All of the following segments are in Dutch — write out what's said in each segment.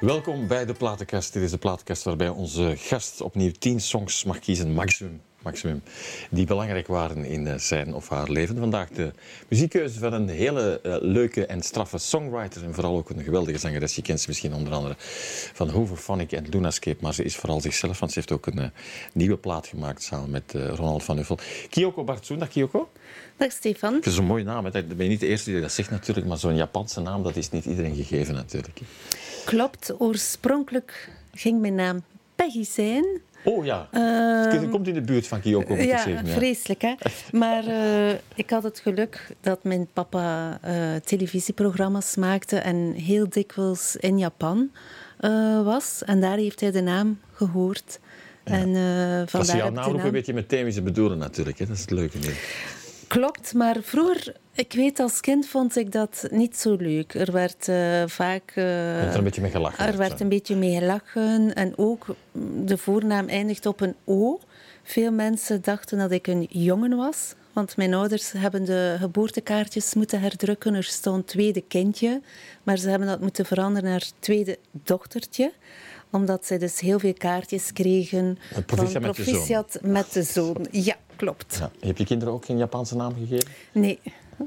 Welkom bij de Platenkast. Dit is de Platenkast waarbij onze gast opnieuw tien songs mag kiezen, maximum, maximum die belangrijk waren in eh, zijn of haar leven. Vandaag de muziekkeuze van een hele uh, leuke en straffe songwriter en vooral ook een geweldige zangeres. Je kent ze misschien onder andere van Hooverphonic en Lunascape, maar ze is vooral zichzelf, want ze heeft ook een uh, nieuwe plaat gemaakt samen met Ronald van Uffel. Kyoko Bartsoen, dag Kyoko. Dag Stefan. Het is een mooie naam. Dat ben je niet de eerste die dat zegt natuurlijk, maar zo'n Japanse naam, dat is niet iedereen gegeven natuurlijk. Klopt. Oorspronkelijk ging mijn naam Peggy zijn. Oh ja. Uh, komt in de buurt van Kyoko. Ja, zeggen, ja, vreselijk hè. Maar uh, ik had het geluk dat mijn papa uh, televisieprogramma's maakte en heel dikwijls in Japan uh, was. En daar heeft hij de naam gehoord. Ja. En, Als je jouw naam roepen, weet je meteen wie ze bedoelen natuurlijk. Hè? Dat is het leuke. Klopt, maar vroeger, ik weet als kind vond ik dat niet zo leuk. Er werd uh, vaak... Uh, werd er een beetje mee gelachen. Er werd een beetje mee gelachen. En ook de voornaam eindigt op een O. Veel mensen dachten dat ik een jongen was. Want mijn ouders hebben de geboortekaartjes moeten herdrukken. Er stond tweede kindje. Maar ze hebben dat moeten veranderen naar tweede dochtertje omdat zij dus heel veel kaartjes kregen. Proficiat, met, proficiat de met de zoon. Ja, klopt. Ja. Heb je kinderen ook geen Japanse naam gegeven? Nee.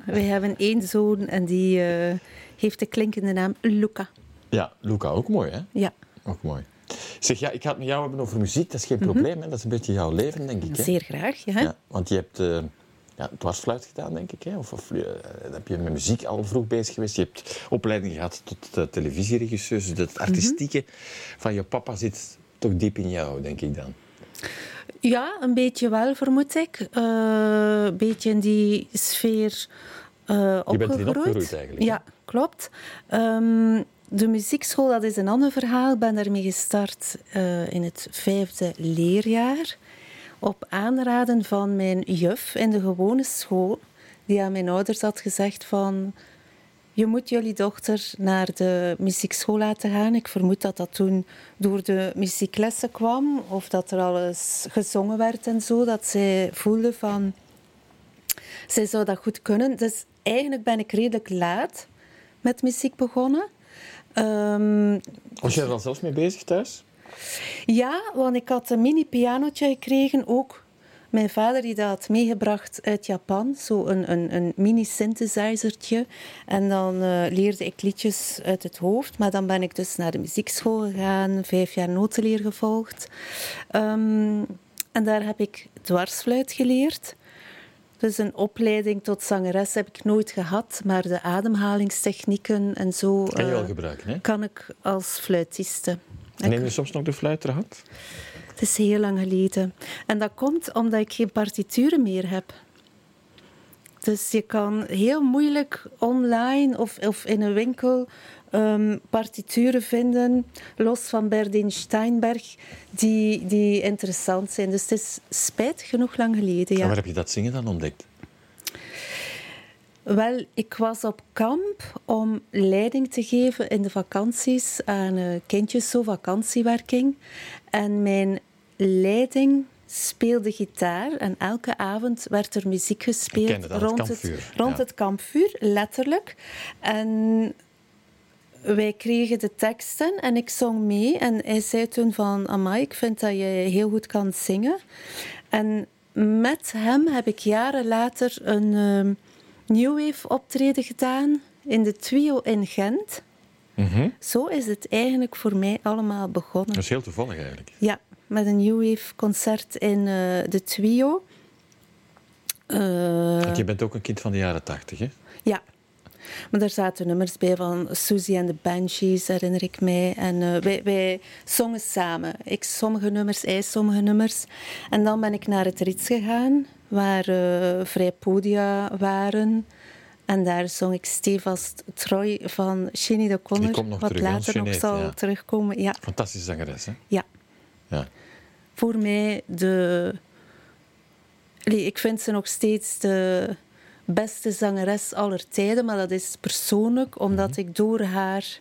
Wij hebben één zoon en die uh, heeft de klinkende naam Luca. Ja, Luca, ook mooi hè? Ja. Ook mooi. Zeg, ja, ik ga het met jou hebben over muziek. Dat is geen mm -hmm. probleem, hè? dat is een beetje jouw leven, denk ik. Hè? Zeer graag, ja. ja want je hebt uh, ja, dwarsfluit gedaan, denk ik. Hè? Of, of uh, heb je met muziek al vroeg bezig geweest. Je hebt opleiding gehad tot uh, televisieregisseur. Dus het artistieke mm -hmm. van je papa zit toch diep in jou, denk ik dan. Ja, een beetje wel, vermoed ik. Een beetje in die sfeer opgegroeid. Je bent erin opgegroeid eigenlijk. Ja, klopt. Um, de muziekschool, dat is een ander verhaal. Ik ben daarmee gestart in het vijfde leerjaar. Op aanraden van mijn juf in de gewone school. Die aan mijn ouders had gezegd van... Je moet jullie dochter naar de muziekschool laten gaan. Ik vermoed dat dat toen door de muzieklessen kwam. Of dat er alles gezongen werd en zo. Dat zij voelde van... Zij zou dat goed kunnen. Dus eigenlijk ben ik redelijk laat met muziek begonnen. Um, Was je er al zelf mee bezig thuis? Ja, want ik had een mini-pianotje gekregen, ook mijn vader die dat had meegebracht uit Japan, zo een, een, een mini-synthesizertje. En dan uh, leerde ik liedjes uit het hoofd. Maar dan ben ik dus naar de muziekschool gegaan, vijf jaar notenleer gevolgd. Um, en daar heb ik dwarsfluit geleerd. Dus een opleiding tot zangeres heb ik nooit gehad, maar de ademhalingstechnieken en zo kan, je wel gebruiken, hè? kan ik als fluitiste. En neem je soms nog de fluit ter hand? Het is heel lang geleden. En dat komt omdat ik geen partituren meer heb. Dus je kan heel moeilijk online of, of in een winkel um, partituren vinden, los van Berdin Steinberg, die, die interessant zijn. Dus het is spijt genoeg lang geleden. Ja. En waar heb je dat zingen dan ontdekt? Wel, ik was op kamp om leiding te geven in de vakanties aan uh, kindjes, zo vakantiewerking. En mijn leiding speelde gitaar en elke avond werd er muziek gespeeld rond, het, het, rond ja. het kampvuur, letterlijk. En wij kregen de teksten en ik zong mee. En hij zei toen van, amai, ik vind dat je heel goed kan zingen. En met hem heb ik jaren later een uh, New Wave optreden gedaan in de Twio in Gent. Mm -hmm. Zo is het eigenlijk voor mij allemaal begonnen. Dat is heel toevallig eigenlijk. Ja, met een New Wave concert in uh, de Twio. Uh, Want je bent ook een kind van de jaren tachtig, hè? Ja, maar daar zaten nummers bij van Susie en de Banshees, herinner ik mij. En uh, wij, wij zongen samen. Ik sommige nummers, hij sommige nummers. En dan ben ik naar het Rits gegaan, waar uh, vrij podia waren. En daar zong ik stevast Troy van Sinead O'Connor, wat terug, later nog zal ja. terugkomen. Ja. Fantastische zangeres, hè? Ja. ja. Voor mij de... Allee, ik vind ze nog steeds de beste zangeres aller tijden, maar dat is persoonlijk, omdat mm -hmm. ik door haar,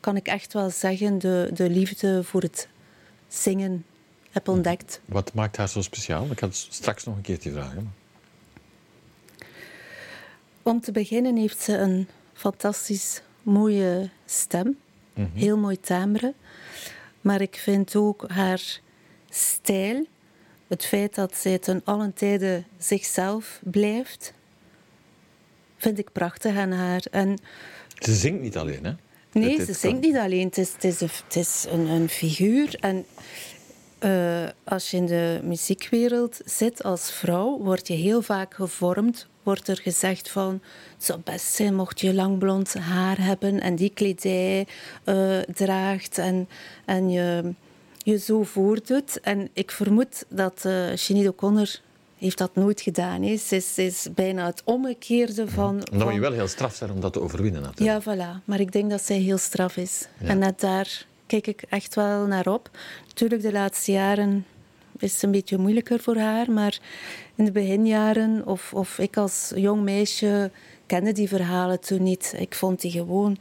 kan ik echt wel zeggen, de, de liefde voor het zingen heb ontdekt. Wat maakt haar zo speciaal? Ik ga straks nog een keertje vragen. Om te beginnen heeft ze een fantastisch mooie stem. Heel mooi timbre. Maar ik vind ook haar stijl, het feit dat zij ten allen tijde zichzelf blijft, vind ik prachtig aan haar. En Ze zingt niet alleen, hè? Nee, ze zingt kan- niet alleen. Het is, het is, een, het is een, een figuur. En eh, als je in de muziekwereld zit als vrouw, word je heel vaak gevormd. Wordt er gezegd van, het zou best zijn mocht je lang blond haar hebben en die kledij eh, draagt en, en je, je zo voordoet. En ik vermoed dat eh Sinead O'Connor heeft dat nooit gedaan. Hè. Ze, is, is bijna het omgekeerde van... Dan moet je wel heel straf zijn om dat te overwinnen, natuurlijk. ja, voilà. Maar ik denk dat zij heel straf is. Ja. En net daar kijk ik echt wel naar op. Natuurlijk, de laatste jaren is het een beetje moeilijker voor haar. Maar in de beginjaren, of, of ik als jong meisje, kende die verhalen toen niet. Ik vond die gewoon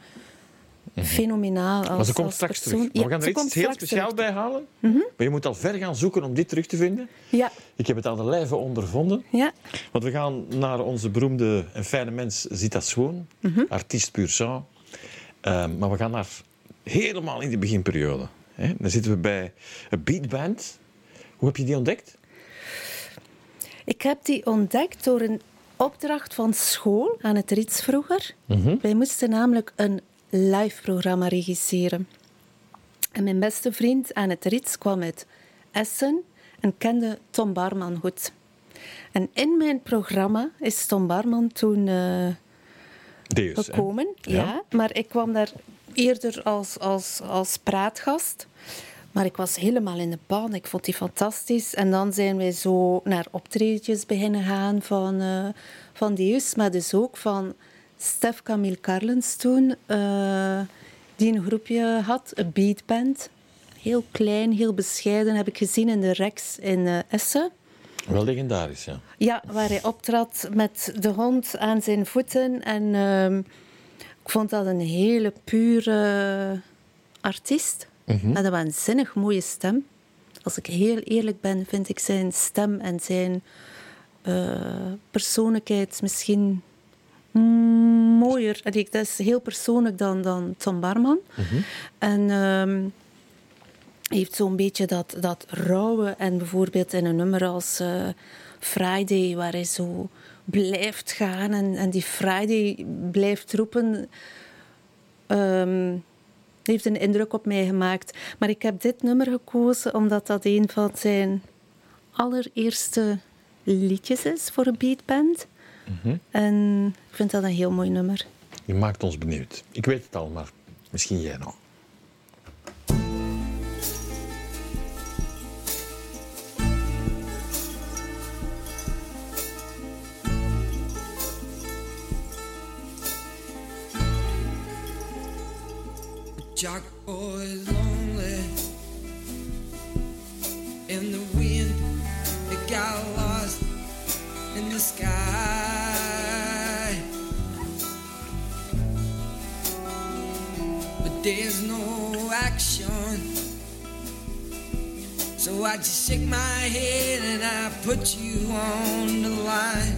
fenomenaal. Als, Mhm. Maar ze komt straks persoon. terug. Maar we gaan er iets heel speciaals bij halen. Maar je moet al ver gaan zoeken om dit terug te vinden. Ja, Ik heb het aan de lijve ondervonden. ja. Want we gaan naar onze beroemde en fijne mens Zita Swoon, Mhm. artiest puur sang. Ehm, maar we gaan naar helemaal in de beginperiode. Hè? Dan zitten we bij een beatband. Hoe heb je die ontdekt? Ik heb die ontdekt door een opdracht van school aan het Rits vroeger. Mhm. Wij moesten namelijk een live programma regisseren. En mijn beste vriend aan het Rits kwam uit Essen en kende Tom Barman goed. En in mijn programma is Tom Barman toen eh, Deus. gekomen. Ja. Ja. maar ik kwam daar eerder als, als, als praatgast. Maar ik was helemaal in de ban. Ik vond die fantastisch. En dan zijn wij zo naar optredetjes beginnen gaan van, eh van Deus. Maar dus ook van Stef Camille Carlens toen. eh, die een groepje had, een beatband. Heel klein, heel bescheiden. Heb ik gezien in de Rex in eh, Essen. Wel legendarisch, ja. Ja, waar hij optrad met de hond aan zijn voeten. En ehm, ik vond dat een hele pure artiest. Met een waanzinnig mooie stem. Als ik heel eerlijk ben, vind ik zijn stem en zijn eh, persoonlijkheid misschien mm, mooier. Dat is heel persoonlijk dan, dan Tom Barman. En ehm, hij heeft zo'n beetje dat, dat rauwe. En bijvoorbeeld in een nummer als eh, Friday, waar hij zo blijft gaan en, en die Friday blijft roepen, ehm, heeft een indruk op mij gemaakt. Maar ik heb dit nummer gekozen omdat dat een van zijn allereerste liedjes is voor een beatband. En ik vind dat een heel mooi nummer. Je maakt ons benieuwd. Ik weet het al, maar misschien jij nog. Jock boy is lonely in the wind. It got lost in the sky. There's no action. So I just shake my head and I put you on the line.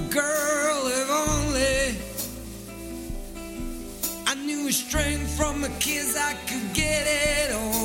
A girl, if only I knew a strength from a kiss, I could get it all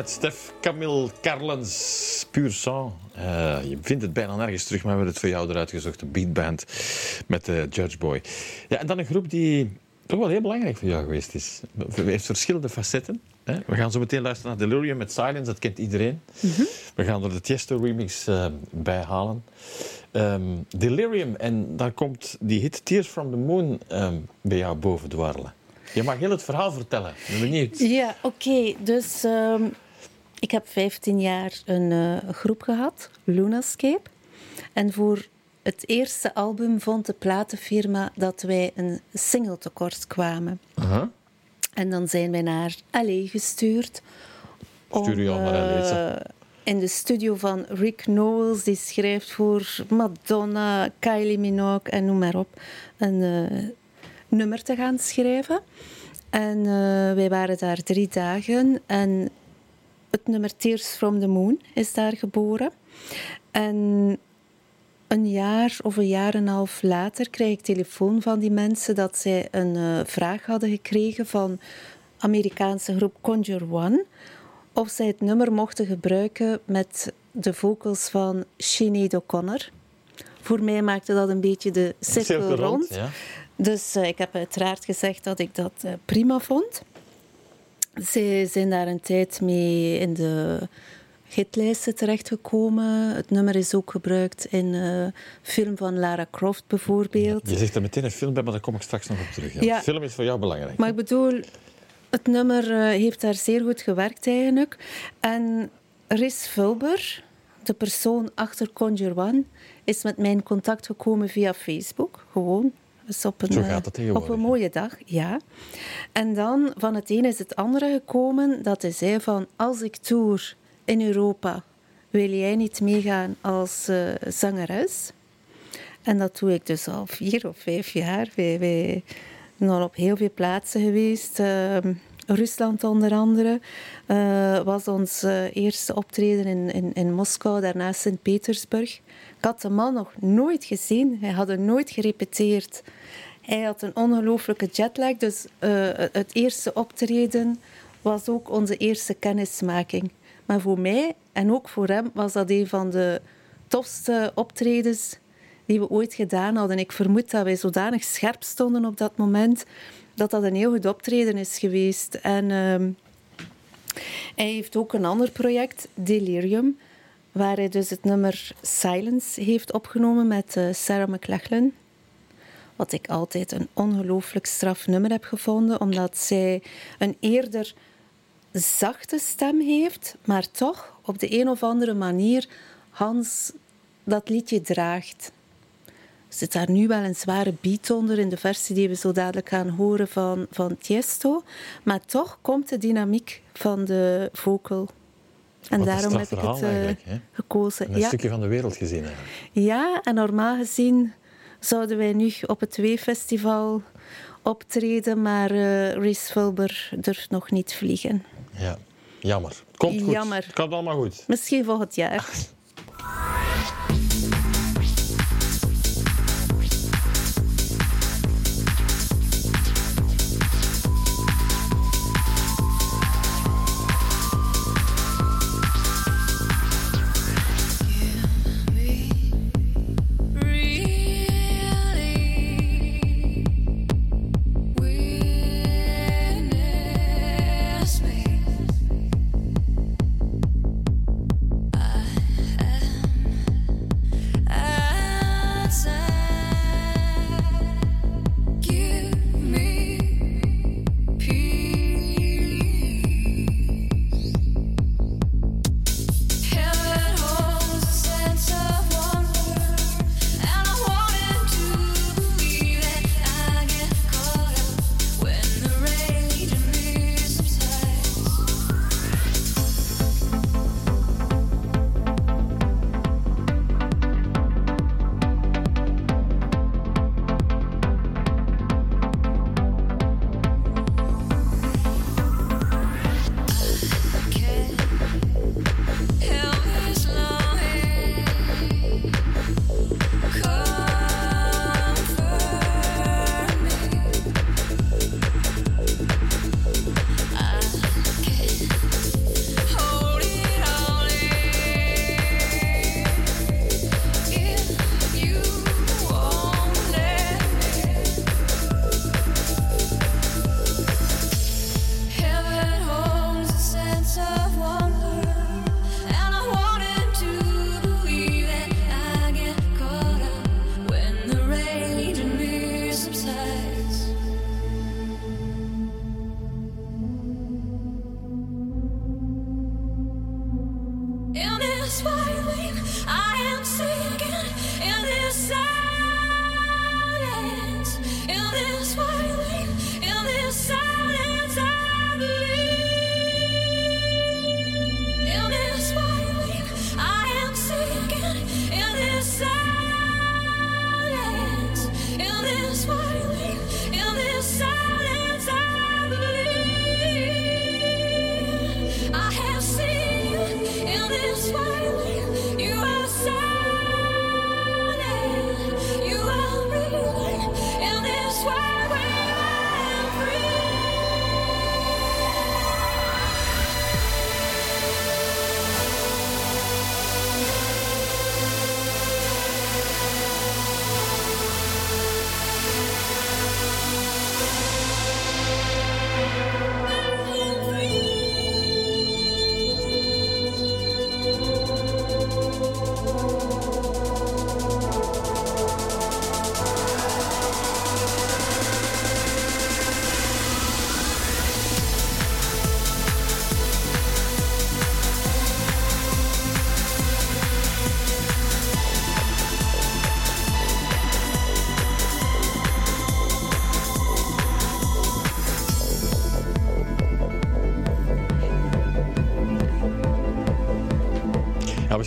met Stef Camille Carlens, Pur Sang. Eh, je vindt het bijna nergens terug, maar we hebben het voor jou eruit gezocht. De beatband met de Judge Boy. Ja, en dan een groep die toch wel heel belangrijk voor jou geweest is. Het heeft verschillende facetten. Hè. We gaan zo meteen luisteren naar Delirium met Silence, dat kent iedereen. We gaan er de Tiesto remix eh, bij halen. Ehm, Delirium, en daar komt die hit Tears from the Moon ehm, bij jou boven dwarrelen. Je mag heel het verhaal vertellen. Ik ben benieuwd. Ja, oké. Dus ehm, ik heb 15 jaar een eh, groep gehad, Lunascape. En voor het eerste album vond de platenfirma dat wij een single tekort kwamen. Aha. En dan zijn wij naar LA gestuurd. LA, zeg. eh, in de studio van Rick Knowles, die schrijft voor Madonna, Kylie Minogue en noem maar op, een eh, nummer te gaan schrijven. En wij waren daar drie dagen en het nummer Tears from the Moon is daar geboren. En een jaar of een jaar en een half later kreeg ik telefoon van die mensen dat zij een eh, vraag hadden gekregen van Amerikaanse groep Conjure One of zij het nummer mochten gebruiken met de vocals van Sinead O'Connor. Voor mij maakte dat een beetje de cirkel, rond. ja. Dus eh, ik heb uiteraard gezegd dat ik dat eh, prima vond. Ze zijn daar een tijd mee in de hitlijsten terechtgekomen. Het nummer is ook gebruikt in een film van Lara Croft bijvoorbeeld. Je zegt er meteen een film bij, maar daar kom ik straks nog op terug. Ja. Ja. Film is voor jou belangrijk. Maar ik bedoel, het nummer eh, heeft daar zeer goed gewerkt eigenlijk. En Riz Vulber, de persoon achter Conjure One, is met mij in contact gekomen via Facebook. Gewoon. Dus op een, Zo eh, gaat het tegenwoordig, Op een mooie dag, ja. En dan van het ene is het andere gekomen dat hij zei van als ik tour in Europa, wil jij niet meegaan als eh, zangeres? En dat doe ik dus al vier of vijf jaar. Wij, wij zijn al op heel veel plaatsen geweest. Ehm, Rusland onder andere eh, was ons eh, eerste optreden in, in, in Moskou, daarna Sint-Petersburg. Ik had de man nog nooit gezien. Hij had er nooit gerepeteerd. Hij had een ongelooflijke jetlag. Dus eh, het eerste optreden was ook onze eerste kennismaking. Maar voor mij en ook voor hem was dat een van de tofste optredens die we ooit gedaan hadden. Ik vermoed dat wij zodanig scherp stonden op dat moment dat dat een heel goed optreden is geweest. En ehm, hij heeft ook een ander project, Delirium, waar hij dus het nummer Silence heeft opgenomen met eh, Sarah McLachlan. Wat ik altijd een ongelooflijk straf nummer heb gevonden, omdat zij een eerder zachte stem heeft, maar toch op de een of andere manier Hans dat liedje draagt. Er zit daar nu wel een zware beat onder in de versie die we zo dadelijk gaan horen van, van Tiesto. Maar toch komt de dynamiek van de vocal. En Wat daarom heb ik het eh, gekozen. En een Ja. stukje van de wereld gezien eigenlijk. ja, en normaal gezien zouden wij nu op het Weefestival optreden, maar eh Reese Fulber durft nog niet vliegen. Ja. Jammer. Komt goed. Jammer. Het komt allemaal goed. Misschien volgend jaar.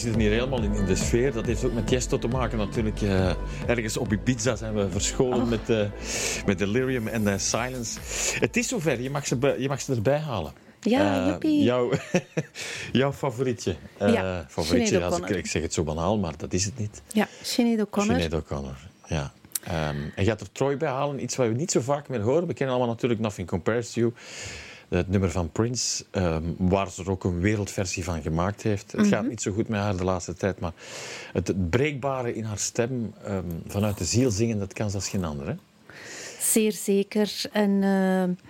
zitten hier helemaal in, in de sfeer. Dat heeft ook met Tiesto te maken natuurlijk. Eh, ergens op Ibiza zijn we verscholen met, eh, met Delirium en eh, Silence. Het is zover, je mag ze, je mag ze erbij halen. Ja, joepie. jouw, jouw favorietje. Ja, favorietje, als ik, zeg het zo banaal, maar dat is het niet. Ja, Sinead O'Connor. Sinead O'Connor, ja. Ehm, en je gaat er Troy bij halen, iets wat we niet zo vaak meer horen. We kennen allemaal natuurlijk Nothing Compares to You. Het nummer van Prince, ehm, waar ze er ook een wereldversie van gemaakt heeft. Het Mhm. gaat niet zo goed met haar de laatste tijd, maar het, het breekbare in haar stem, ehm, vanuit de ziel zingen, dat kan zelfs geen ander. Hè? Zeer zeker. En eh,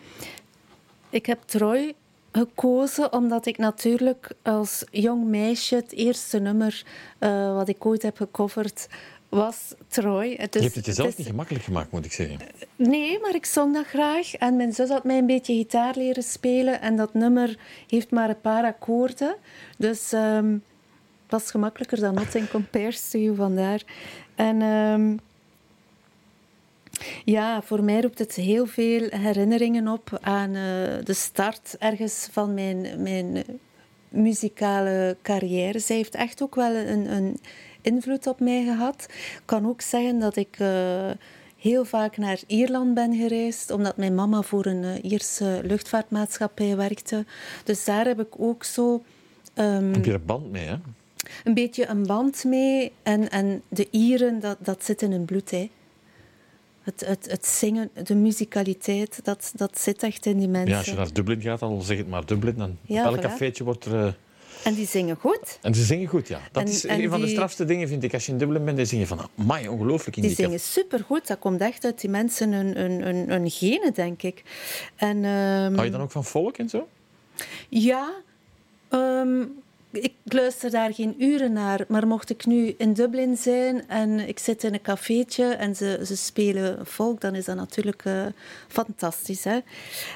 ik heb Troy gekozen omdat ik natuurlijk als jong meisje het eerste nummer eh, wat ik ooit heb gecoverd was Troy. Het Je is- hebt het jezelf is- niet gemakkelijk gemaakt, moet ik zeggen. Nee, maar ik zong dat graag. En mijn zus had mij een beetje gitaar leren spelen. En dat nummer heeft maar een paar akkoorden. Dus ehm, het was gemakkelijker dan Nothing Compares to You, vandaar. En ehm, ja, voor mij roept het heel veel herinneringen op aan eh, de start ergens van mijn, mijn muzikale carrière. Zij heeft echt ook wel een, een invloed op mij gehad. Ik kan ook zeggen dat ik eh, heel vaak naar Ierland ben gereisd, omdat mijn mama voor een eh, Ierse luchtvaartmaatschappij werkte. Dus daar heb ik ook zo ehm, Heb je er band mee, hè? een beetje een band mee. En, en de Ieren, dat, dat zit in hun bloed. Hè. Het, het, het zingen, de muzikaliteit, dat, dat zit echt in die mensen. Ja, als je naar Dublin gaat, al zeg het maar Dublin, dan Ja, op elk voilà. cafeetje wordt er... En die zingen goed. En ze zingen goed, ja. Dat En- is en een van de strafste dingen, vind ik. Als je in Dublin bent, dan zing je van... Amai, ongelooflijk in Die die zingen supergoed. Dat komt echt uit die mensen hun, hun, hun, hun genen, denk ik. En, ehm, Hou je dan ook van volk en zo? Ja, ehm, ik luister daar geen uren naar. Maar mocht ik nu in Dublin zijn en ik zit in een cafeetje en ze, ze spelen folk, dan is dat natuurlijk eh, fantastisch. Hè?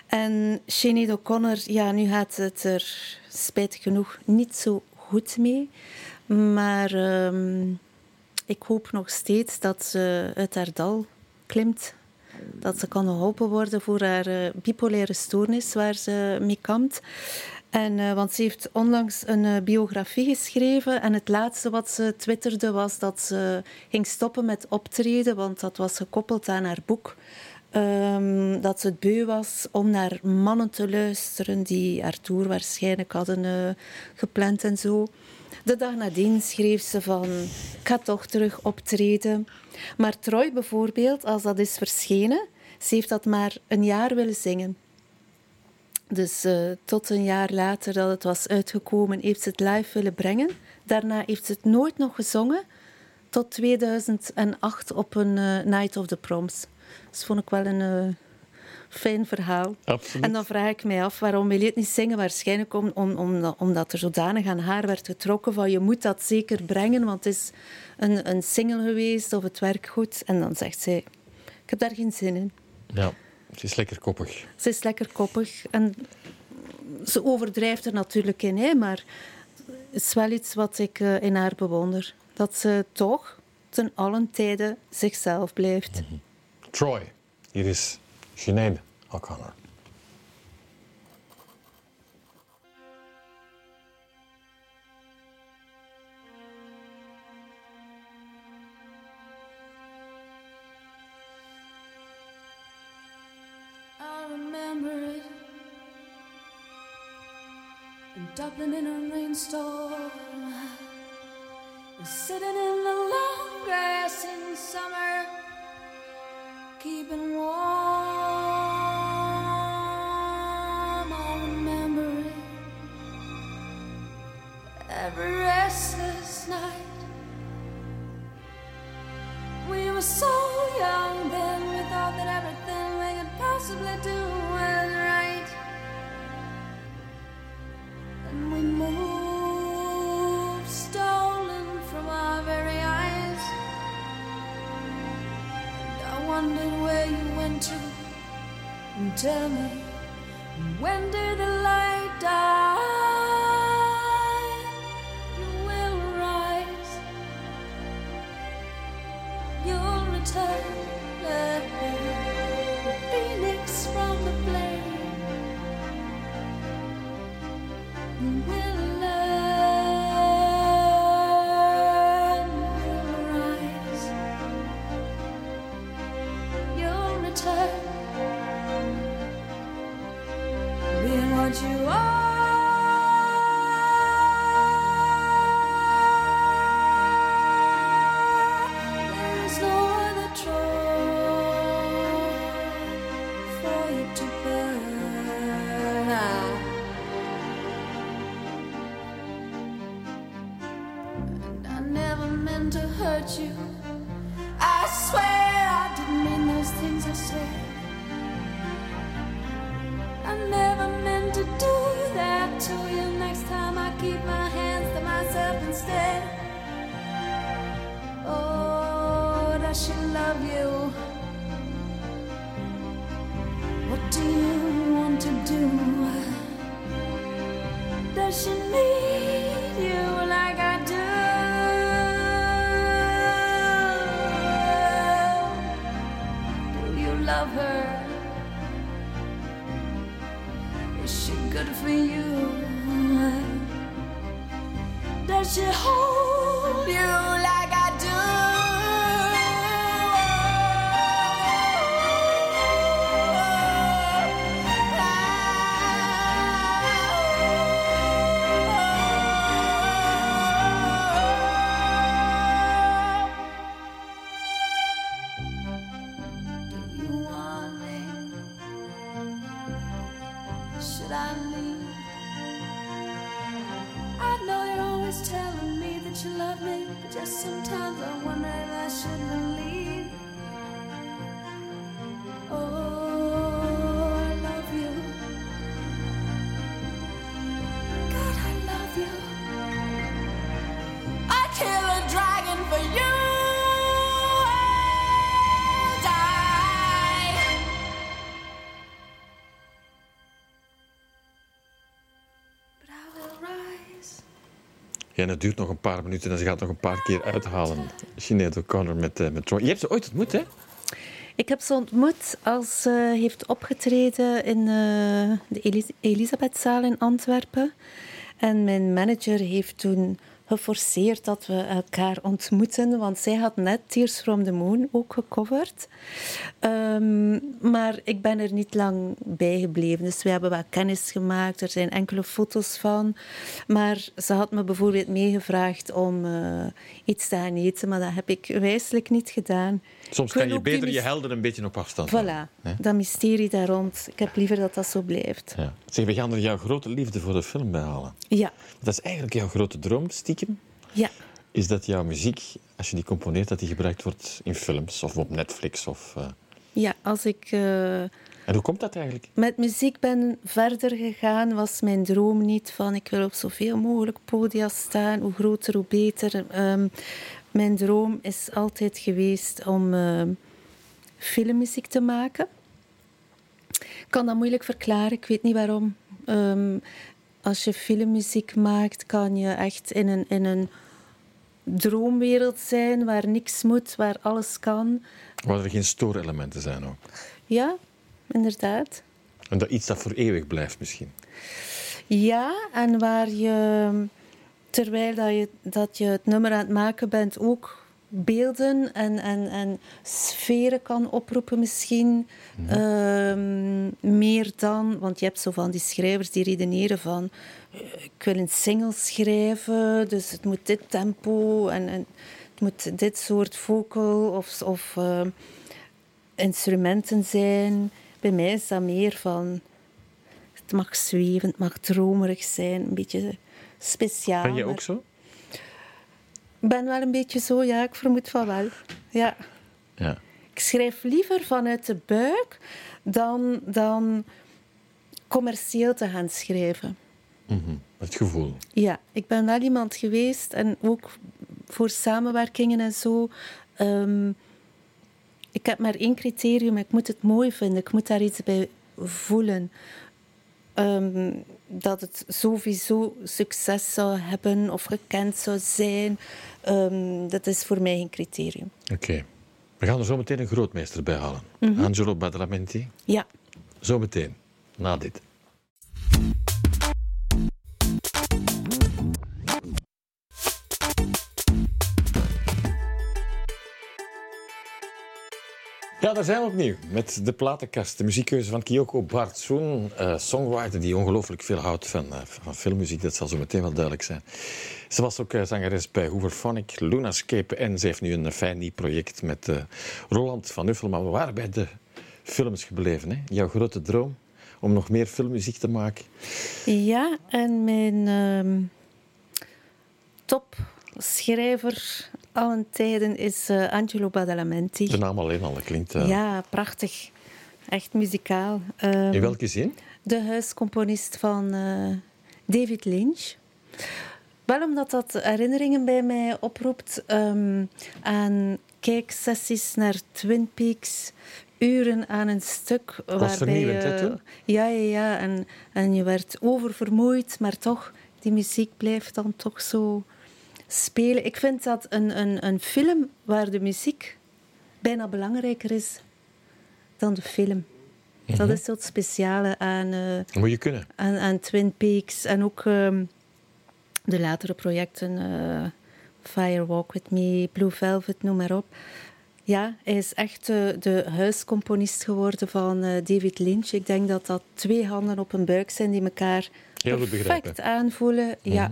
En Sinead O'Connor, ja, nu gaat het er spijtig genoeg niet zo goed mee. Maar ehm, ik hoop nog steeds dat ze uit haar dal klimt. Dat ze kan geholpen worden voor haar eh, bipolaire stoornis waar ze mee kampt. En, eh, want ze heeft onlangs een eh, biografie geschreven. En het laatste wat ze twitterde was dat ze ging stoppen met optreden. Want dat was gekoppeld aan haar boek. Ehm, dat ze het beu was om naar mannen te luisteren die haar tour waarschijnlijk hadden eh, gepland en zo. De dag nadien schreef ze van, ik ga toch terug optreden. Maar Troy bijvoorbeeld, als dat is verschenen, ze heeft dat maar een jaar willen zingen. Dus eh, tot een jaar later dat het was uitgekomen, heeft ze het live willen brengen. Daarna heeft ze het nooit nog gezongen, tot 2008 op een eh, Night of the Proms. Dat vond ik wel een eh, fijn verhaal. Absoluut. En dan vraag ik mij af, waarom wil je het niet zingen? Waarschijnlijk om, om, om, omdat er zodanig aan haar werd getrokken van je moet dat zeker brengen, want het is een, een single geweest of het werkt goed. En dan zegt zij, ik heb daar geen zin in. Ja, het is lekker koppig. Ze is lekker koppig en ze overdrijft er natuurlijk in, hè, maar het is wel iets wat ik eh, in haar bewonder. Dat ze toch ten allen tijde zichzelf blijft. Troy, hier is Sinead O'Connor. It in Dublin in a rainstorm. Sitting in the long grass in summer, keeping warm. I remember it every restless night. We were so young then, we thought that everything we could possibly do And stolen from our very eyes. And I wondered where you went to. And tell me, when did the light die? To do? Does she need you like I do? Do you love her? En het duurt nog een paar minuten en ze gaat nog een paar keer uithalen. Sinead O'Connor met, eh, met Troy. Je hebt ze ooit ontmoet, hè? Ik heb ze ontmoet als ze heeft opgetreden in eh, de Elis- Elisabethzaal in Antwerpen. En mijn manager heeft toen geforceerd dat we elkaar ontmoeten, want zij had net Tears from the Moon ook gecoverd. Ehm, maar ik ben er niet lang bij gebleven, dus we hebben wel kennis gemaakt. Er zijn enkele foto's van. Maar ze had me bijvoorbeeld meegevraagd om eh, iets te gaan eten, maar dat heb ik wijselijk niet gedaan. Soms kan je beter je helden een beetje op afstand houden. Voilà, hè? dat mysterie daar rond. Ik heb liever dat dat zo blijft. Ja. Zeg, we gaan er jouw grote liefde voor de film bij halen. Ja, Dat is eigenlijk jouw grote droom, stiekem. ja. Is dat jouw muziek, als je die componeert, dat die gebruikt wordt in films of op Netflix? Of, eh, ja als ik eh, En hoe komt dat eigenlijk? met muziek ben verder gegaan, was mijn droom niet van ik wil op zoveel mogelijk podia staan. Hoe groter, hoe beter. Ehm, mijn droom is altijd geweest om ehm, filmmuziek te maken. Ik kan dat moeilijk verklaren, ik weet niet waarom. Ehm, als je filmmuziek maakt, kan je echt in een, in een droomwereld zijn waar niks moet, waar alles kan. Waar er geen stoorelementen zijn ook. Ja, inderdaad. En dat iets dat voor eeuwig blijft misschien. Ja, en waar je, terwijl dat je, dat je het nummer aan het maken bent, ook beelden en, en, en sferen kan oproepen misschien. Ehm, meer dan, want je hebt zo van die schrijvers die redeneren van eh, ik wil een single schrijven, dus het moet dit tempo en, en het moet dit soort vocal of, of eh, instrumenten zijn. Bij mij is dat meer van het mag zweven, het mag dromerig zijn, een beetje speciaal. Ben je maar- ook zo? Ik ben wel een beetje zo, ja, ik vermoed van wel. Ja. Ja. Ik schrijf liever vanuit de buik dan, dan commercieel te gaan schrijven. Mhm. Het gevoel. Ja, ik ben wel iemand geweest en ook voor samenwerkingen en zo. ehm, ik heb maar één criterium, ik moet het mooi vinden, ik moet daar iets bij voelen. Ehm, dat het sowieso succes zou hebben of gekend zou zijn, ehm, dat is voor mij geen criterium. Oké. We gaan er zo meteen een grootmeester bij halen. Angelo Badalamenti. Ja. Zo meteen. Na dit. Ja, daar zijn we opnieuw met de platenkast. De muziekkeuze van Kyoko Bartsoen, eh songwriter die ongelooflijk veel houdt van, eh, van filmmuziek. Dat zal zo meteen wel duidelijk zijn. Ze was ook eh, zangeres bij Hooverphonic, Lunascape en ze heeft nu een fijn nieuw project met Roland van Uffel. Maar we waren bij de films gebleven. Hè? Jouw grote droom om nog meer filmmuziek te maken. Ja, en mijn ehm topschrijver allen tijden is eh, Angelo Badalamenti. De naam alleen al, dat klinkt... eh, Ja, prachtig. Echt muzikaal. Ehm, In welke zin? de huiscomponist van eh, David Lynch. Wel omdat dat herinneringen bij mij oproept ehm, aan kijksessies naar Twin Peaks, uren aan een stuk. waarbij vernieuwend, hè, toen? Ja, ja, ja. En, en je werd oververmoeid, maar toch, die muziek blijft dan toch zo spelen. Ik vind dat een, een, een film waar de muziek bijna belangrijker is dan de film. Mhm. Dat is zo het speciale aan, eh, moet je kunnen. aan, aan Twin Peaks en ook ehm, de latere projecten, eh, Fire Walk With Me, Blue Velvet, noem maar op. Ja, hij is echt de, de huiscomponist geworden van eh, David Lynch. Ik denk dat dat twee handen op een buik zijn die elkaar perfect aanvoelen. Ja.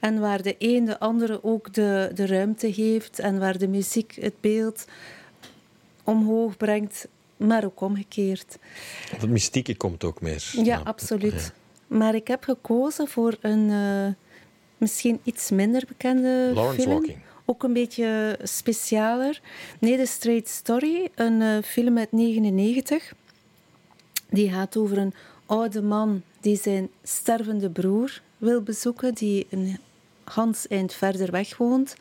En waar de een de andere ook de, de ruimte geeft en waar de muziek het beeld omhoog brengt, maar ook omgekeerd. Dat mystieke komt ook meer. Ja, absoluut. Maar ik heb gekozen voor een eh, misschien iets minder bekende Lawrence film. Walking. Ook een beetje specialer. Nee, The Straight Story, een eh, film uit 99. Die gaat over een oude man die zijn stervende broer wil bezoeken, die een Hans eind verder weg woont,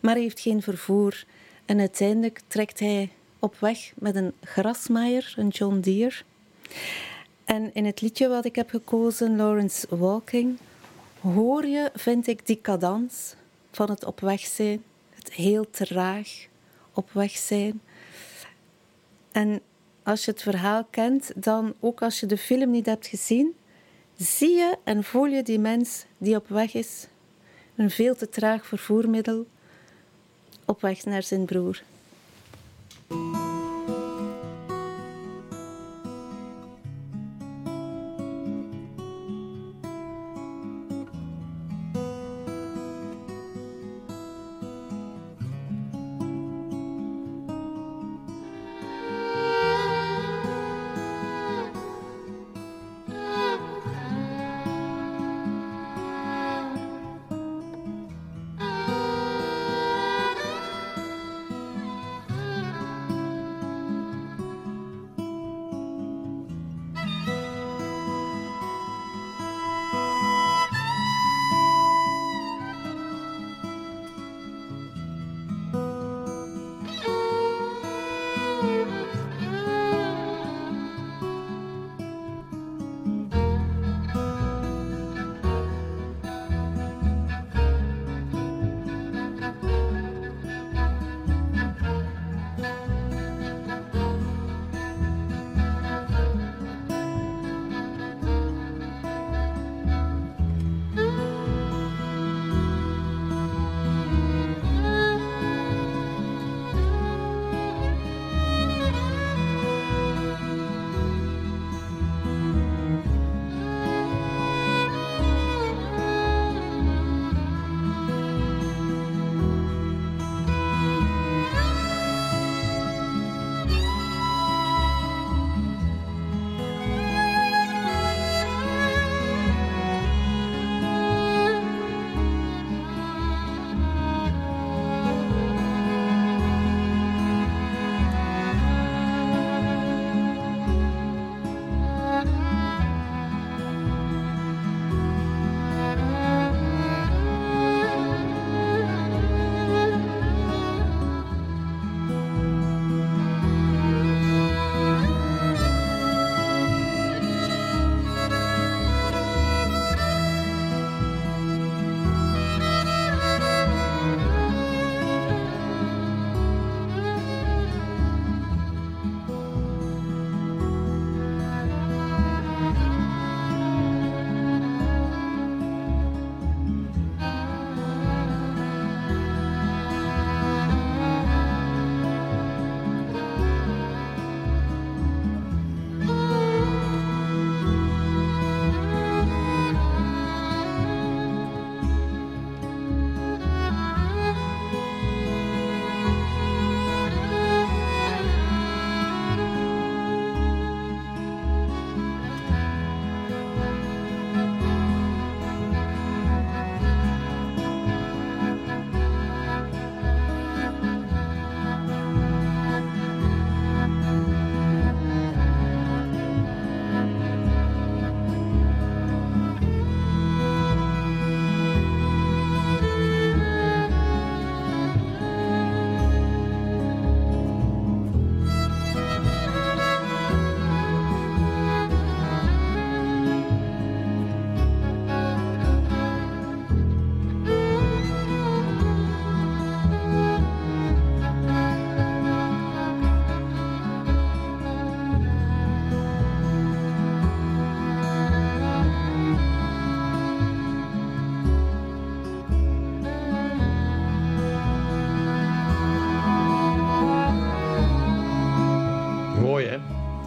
maar heeft geen vervoer. En uiteindelijk trekt hij op weg met een grasmaaier, een John Deere. En in het liedje wat ik heb gekozen, Lawrence Walking, hoor je, vind ik, die cadans van het op weg zijn. Het heel traag op weg zijn. En als je het verhaal kent, dan ook als je de film niet hebt gezien, zie je en voel je die mens die op weg is. Een veel te traag vervoermiddel op weg naar zijn broer.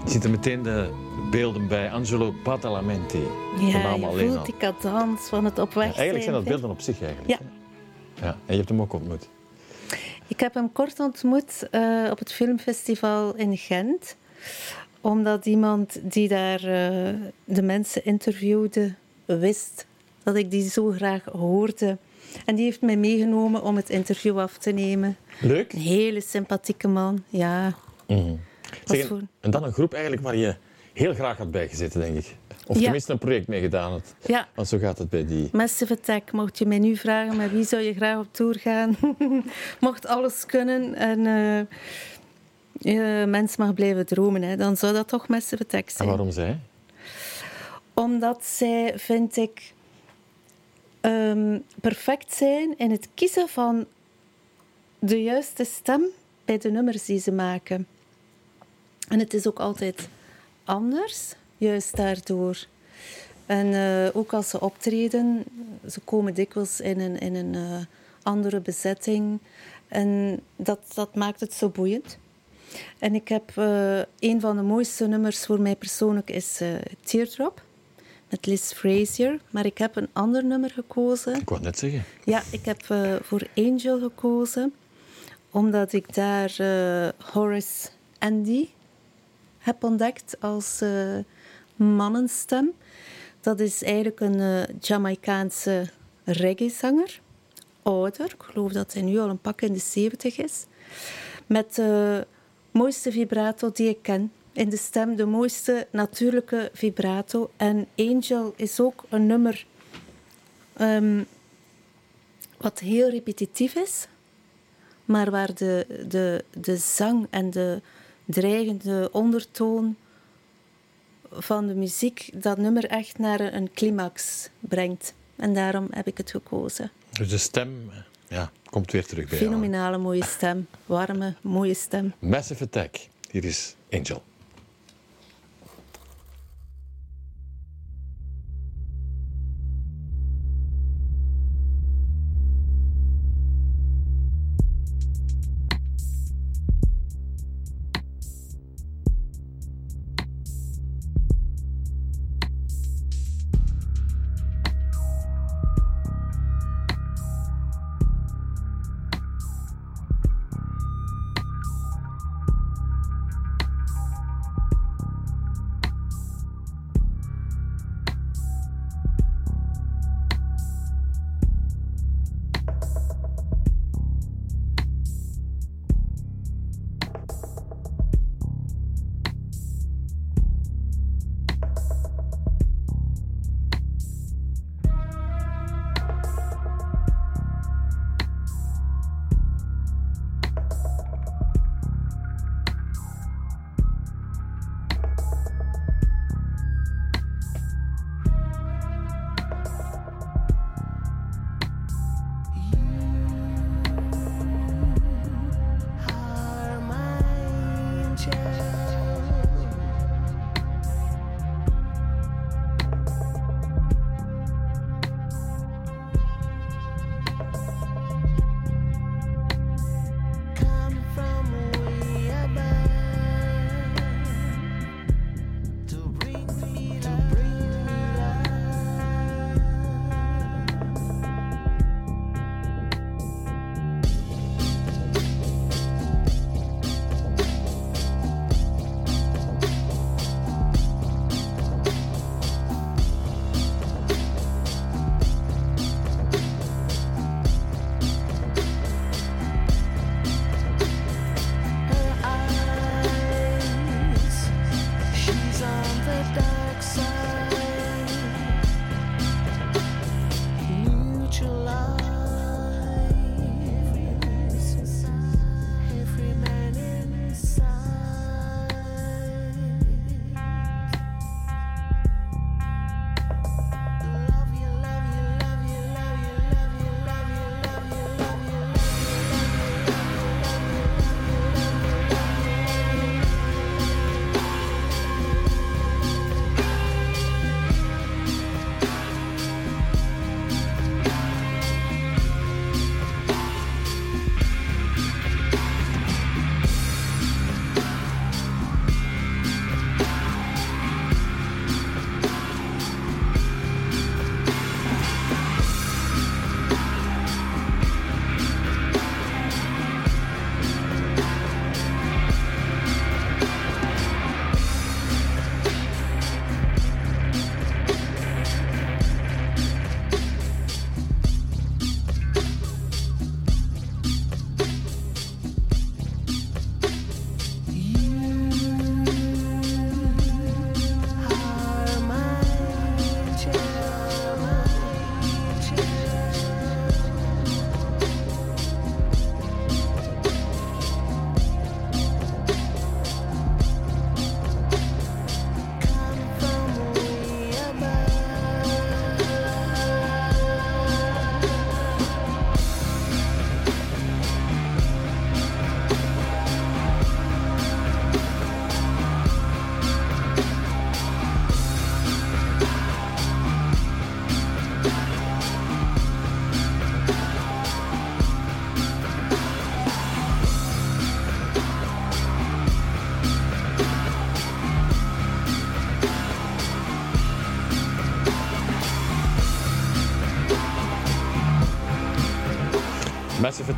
Hè? Je ziet er meteen de beelden bij Angelo Badalamenti. Ja, je voelt die cadans van het op weg Ja, eigenlijk zijn dat beelden op zich eigenlijk. Ja. hè? ja. En je hebt hem ook ontmoet. Ik heb hem kort ontmoet eh, op het filmfestival in Gent. Omdat iemand die daar eh, de mensen interviewde, wist dat ik die zo graag hoorde. En die heeft mij meegenomen om het interview af te nemen. Leuk. Een hele sympathieke man, ja. Mhm. Zeg, en- voor- En dan een groep eigenlijk waar je heel graag had bijgezeten, denk ik. Of Ja. tenminste een project mee gedaan had. Ja, Want zo gaat het bij die. Massive Attack. Mocht je mij nu vragen, met wie zou je graag op tour gaan? Mocht alles kunnen en eh je mens mag blijven dromen, hè, dan zou dat toch Massive Attack En zijn. waarom zij? Omdat zij, vind ik, ehm, perfect zijn in het kiezen van de juiste stem bij de nummers die ze maken. En het is ook altijd anders, juist daardoor. En eh, ook als ze optreden, ze komen dikwijls in een, in een eh, andere bezetting. En dat, dat maakt het zo boeiend. En ik heb eh, een van de mooiste nummers voor mij persoonlijk is Teardrop met Liz Frazier. Maar ik heb een ander nummer gekozen. Ik wou net zeggen. Ja, ik heb voor Angel gekozen, omdat ik daar Horace Andy heb ontdekt als eh, mannenstem. Dat is eigenlijk een eh, Jamaicaanse reggae-zanger. Ouder, ik geloof dat hij nu al een pak in de 70 is. Met de mooiste vibrato die ik ken in de stem, de mooiste natuurlijke vibrato. En Angel is ook een nummer ehm, wat heel repetitief is, maar waar de, de, de zang en de dreigende ondertoon van de muziek dat nummer echt naar een climax brengt. En daarom heb ik het gekozen. Dus de stem ja, komt weer terug bij jou. Fenomenale mooie stem, warme, mooie stem. Massive Attack. Hier is Angel.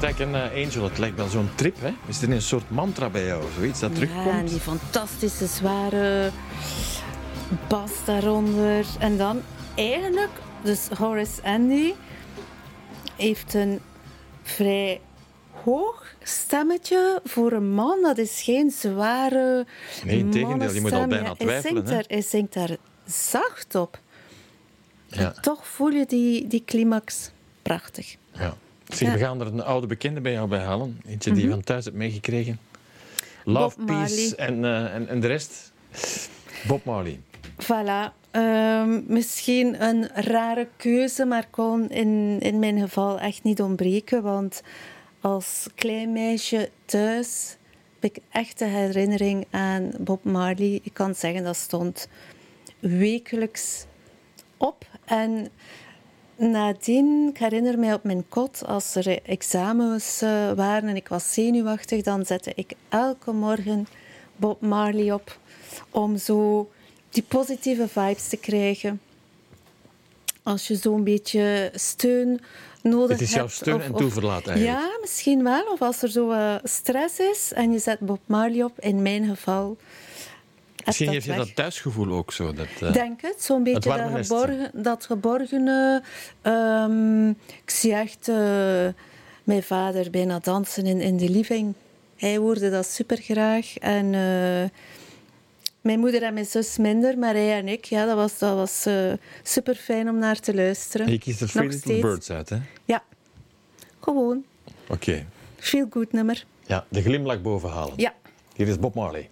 Attack en eh, Angel, het lijkt wel zo'n trip, hè? Is er een soort mantra bij jou, zoiets dat Ja, terugkomt? en die fantastische zware bas daaronder. En dan eigenlijk, dus Horace Andy heeft een vrij hoog stemmetje voor een man. Dat is geen zware Nee, integendeel, je moet al bijna Ja, twijfelen, Hij zingt, hè? daar, hij zingt daar zacht op. Ja. Toch voel je die, die climax prachtig. ja. Zeg, we gaan er een oude bekende bij jou bij halen. Eentje die je van thuis hebt meegekregen. Love, Bob Peace en, eh, en, en de rest. Bob Marley. Voilà. Ehm, misschien een rare keuze, maar kon in, in mijn geval echt niet ontbreken. Want als klein meisje thuis heb ik echt de herinnering aan Bob Marley. Ik kan zeggen dat stond wekelijks op. En nadien, ik herinner mij op mijn kot, als er examens eh, waren en ik was zenuwachtig, dan zette ik elke morgen Bob Marley op om zo die positieve vibes te krijgen. Als je zo'n beetje steun nodig hebt. Het is jouw steun of- en toeverlaat eigenlijk. Ja, misschien wel. Of als er zo eh, stress is en je zet Bob Marley op, in mijn geval. Misschien heeft je dat thuisgevoel ook zo. Dat, eh, Ik denk het, zo'n beetje dat, geborgen, dat geborgene. ehm, ik zie echt eh, mijn vader bijna dansen in, in de living. Hij hoorde dat super graag. En eh, mijn moeder en mijn zus minder, maar hij en ik, ja, dat was, dat was super fijn om naar te luisteren. je kiest er Nog Little steeds. Birds uit, hè? Ja, gewoon. Oké. Feel good nummer. Ja, de glimlach bovenhalen. Ja. Hier is Bob Marley.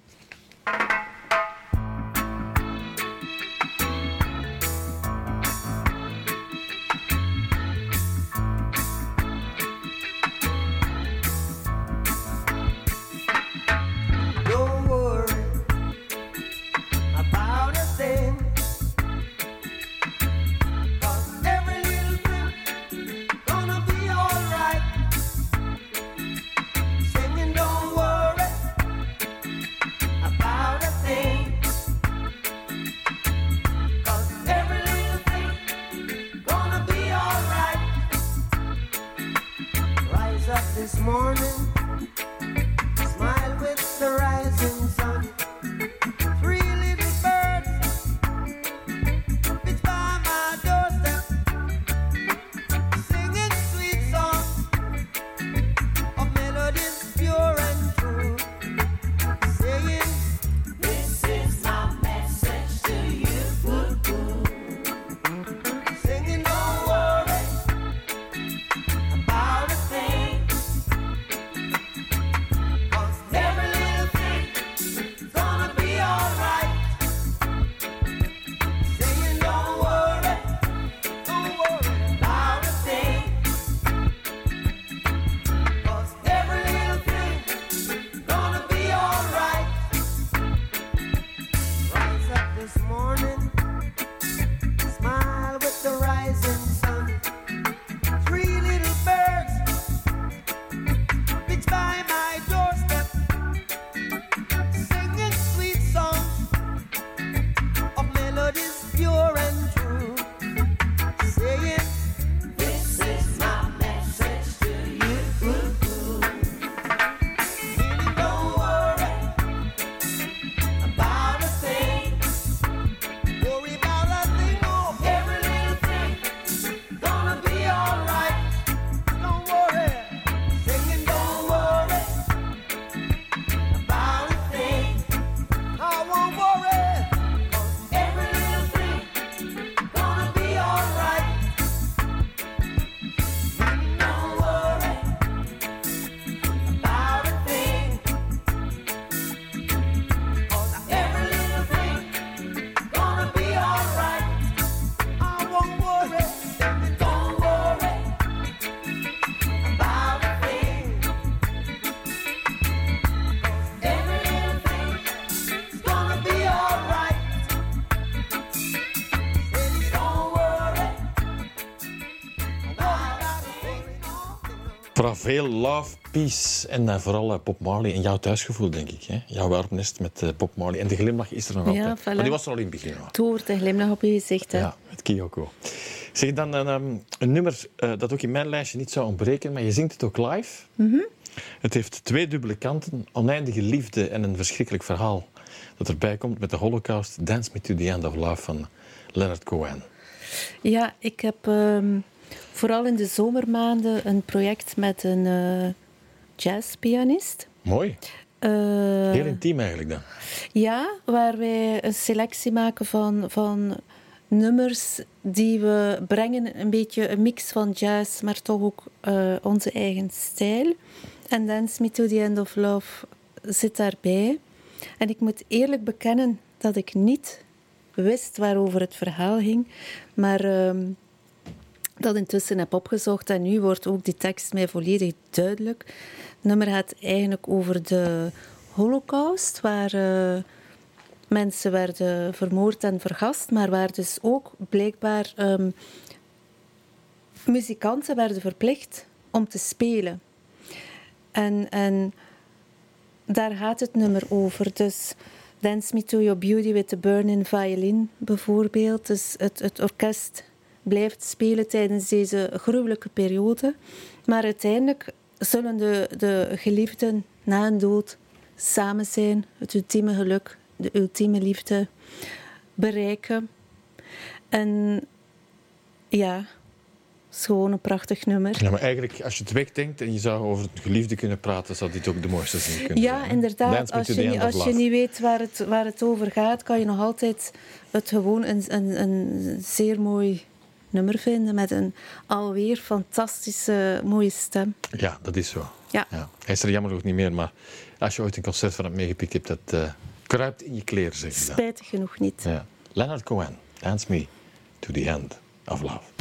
Vooral veel love, peace en eh, vooral eh, Bob Marley en jouw thuisgevoel, denk ik. Hè? Jouw warmnest met eh, Bob Marley. En de glimlach is er nog Ja, altijd. voilà. Maar die was er al in het begin. Toer, de glimlach op je gezicht. Hè? Ja, met Kyoko. Zeg dan een, ehm, een nummer dat ook in mijn lijstje niet zou ontbreken, maar je zingt het ook live. Het heeft twee dubbele kanten, oneindige liefde en een verschrikkelijk verhaal dat erbij komt met de Holocaust. Dance Me to the End of Love van Leonard Cohen. Ja, ik heb ehm, vooral in de zomermaanden een project met een eh, jazzpianist. Mooi. Eh, Heel intiem eigenlijk dan. Ja, waar wij een selectie maken van, van nummers die we brengen. Een beetje een mix van jazz, maar toch ook eh, onze eigen stijl. En Dance Me to the End of Love zit daarbij. En ik moet eerlijk bekennen dat ik niet wist waarover het verhaal ging. Maar ehm, dat intussen heb opgezocht en nu wordt ook die tekst mij volledig duidelijk. Het nummer gaat eigenlijk over de holocaust, waar eh, mensen werden vermoord en vergast, maar waar dus ook blijkbaar ehm, muzikanten werden verplicht om te spelen. En, en daar gaat het nummer over. Dus Dance Me to Your Beauty with the Burning Violin bijvoorbeeld. Dus het, het orkest blijft spelen tijdens deze gruwelijke periode. Maar uiteindelijk zullen de, de geliefden na een dood samen zijn, het ultieme geluk, de ultieme liefde bereiken. En ja, het is gewoon een prachtig nummer. Ja, maar eigenlijk, als je het wegdenkt en je zou over het geliefde kunnen praten, zou dit ook de mooiste zin kunnen zijn. Ja, inderdaad. Als je, als je niet weet waar het, waar het over gaat, kan je nog altijd het gewoon een, een, een zeer mooi nummer vinden met een alweer fantastische, mooie stem. Ja, dat is zo. Ja. Hij is er jammer nog niet meer, maar als je ooit een concert van hem meegepikt hebt, dat eh, kruipt in je kleren, zeg je. Spijtig genoeg niet. Ja. Leonard Cohen, Dance Me to the End of Love.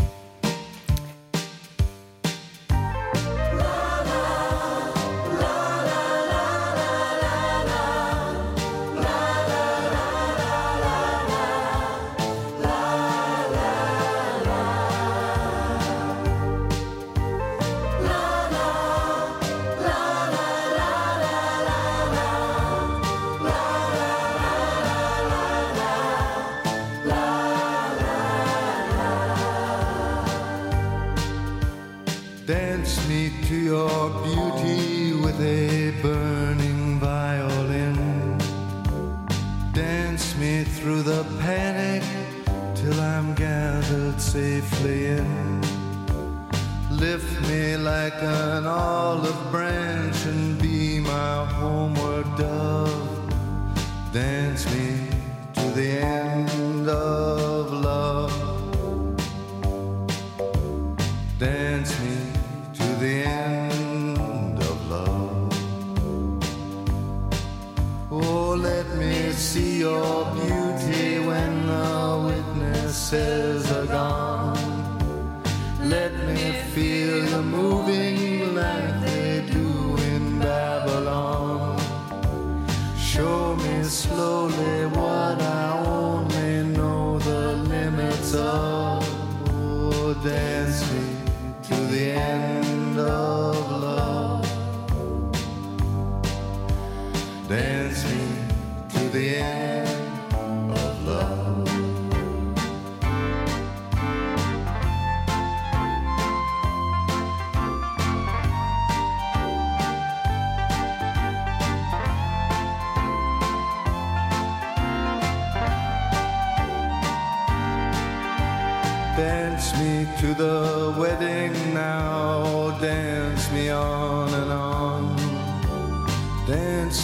the limits there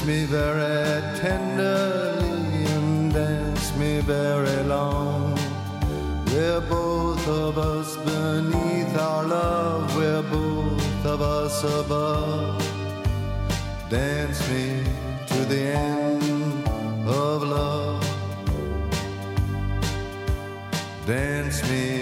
Me very tenderly and dance me very long. We're both of us beneath our love, we're both of us above. Dance me to the end of love. Dance me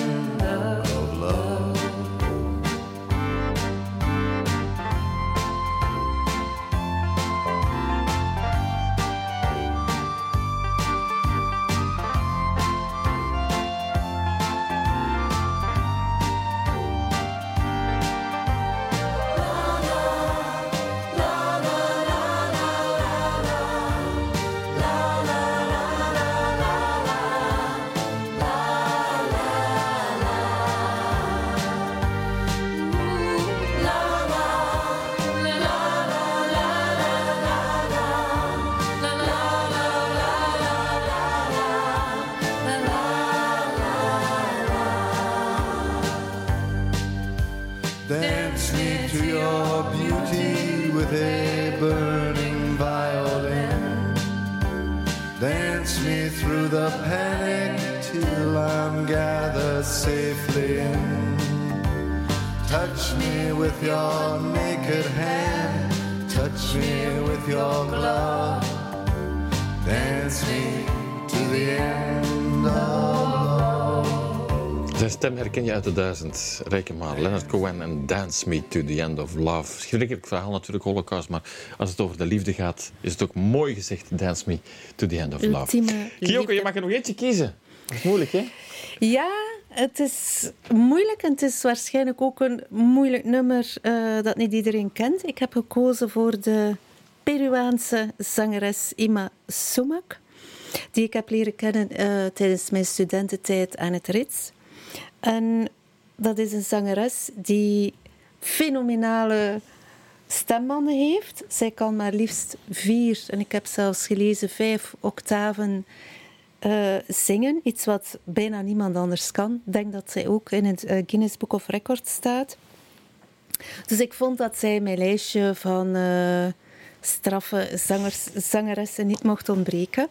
Je uit de duizend. Reken maar. Leonard Cohen en Dance Me to the End of Love. Schrikkelijk verhaal natuurlijk, Holocaust. Maar als het over de liefde gaat, is het ook mooi gezegd. Dance Me to the End of Love. Ultieme Kyoko, liefde. je mag er nog eentje kiezen. Dat is moeilijk, hè? Ja, het is moeilijk en het is waarschijnlijk ook een moeilijk nummer eh, dat niet iedereen kent. Ik heb gekozen voor de Peruaanse zangeres Ima Sumac, die ik heb leren kennen eh, tijdens mijn studententijd aan het Rits. En dat is een zangeres die fenomenale stembanden heeft. Zij kan maar liefst vier, en ik heb zelfs gelezen vijf octaven eh, zingen. Iets wat bijna niemand anders kan. Ik denk dat zij ook in het eh, Guinness Book of Records staat. Dus ik vond dat zij mijn lijstje van eh, straffe zangeressen niet mocht ontbreken.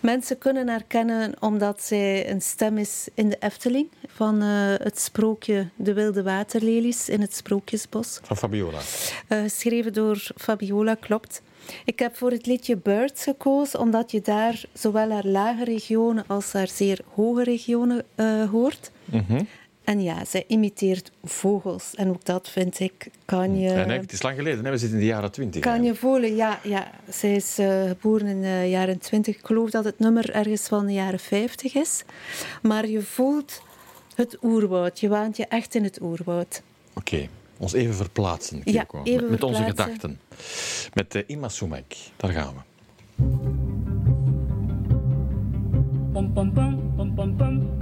Mensen kunnen haar kennen omdat zij een stem is in de Efteling van eh, het sprookje De Wilde Waterlelies in het Sprookjesbos. Van Fabiola. Eh, geschreven door Fabiola, klopt. Ik heb voor het liedje Birds gekozen, omdat je daar zowel haar lage regionen als haar zeer hoge regionen eh, hoort. Mhm. En ja, zij imiteert vogels. En ook dat vind ik, kan je, Ja, nee, het is lang geleden, hè? we zitten in de jaren twintig. kan je voelen. Ja, ja, zij is eh, geboren in de jaren 20. Ik geloof dat het nummer ergens van de jaren 50 is. Maar je voelt het oerwoud. Je waant je echt in het oerwoud. Oké, ons even verplaatsen, Ja, even met, met onze gedachten. Met uh, Ima Sumek, daar gaan we. Pam pam pam pam pam pam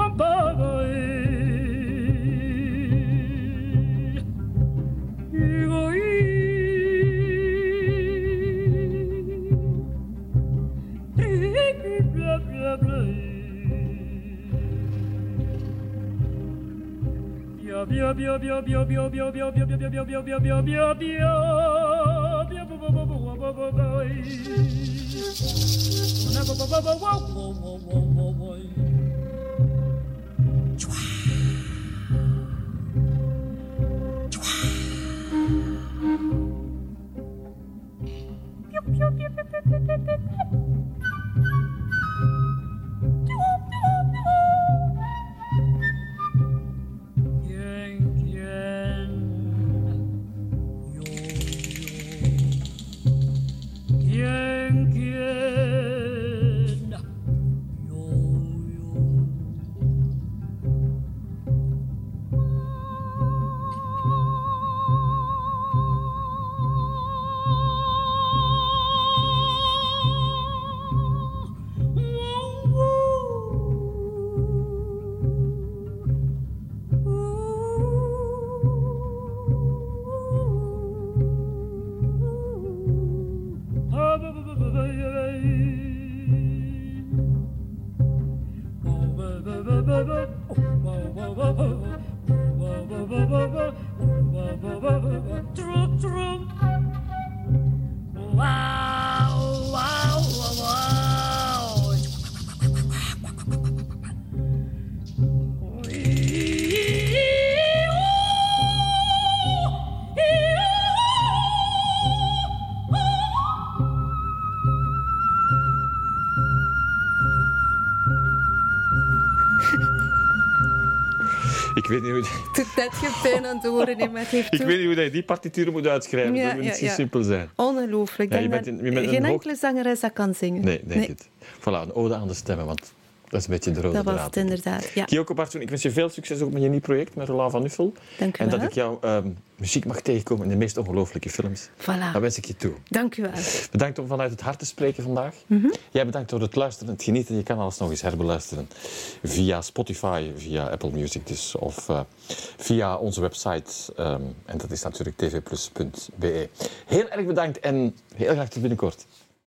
Pew, pew, pew, pew, pew, pew, pew, pew. Weet niet hoe, Het doet net geen pijn aan het horen, ik weet niet hoe dat je die partituren moet uitschrijven. Ja, dat moet ja, niet zo ja. simpel zijn. Ongelooflijk. Je bent dat in- je bent geen enkele zangeres dat kan zingen. Nee, denk het. Voilà, een ode aan de stemmen, want dat is een beetje de rode Dat was het inderdaad. Ja. Kyoko Bartoen, ik wens je veel succes ook met je nieuw project met Roland van Uffel. Dank u En dat wel. ik jouw ehm, muziek mag tegenkomen in de meest ongelooflijke films. Dat Voilà. wens ik je toe. Dank u wel. Bedankt om vanuit het hart te spreken vandaag. Mhm. Jij bedankt door het luisteren en het genieten. Je kan alles nog eens herbeluisteren via Spotify, via Apple Music dus, of eh, via onze website. ehm, en dat is natuurlijk tvplus.be. Heel erg bedankt en heel graag tot binnenkort.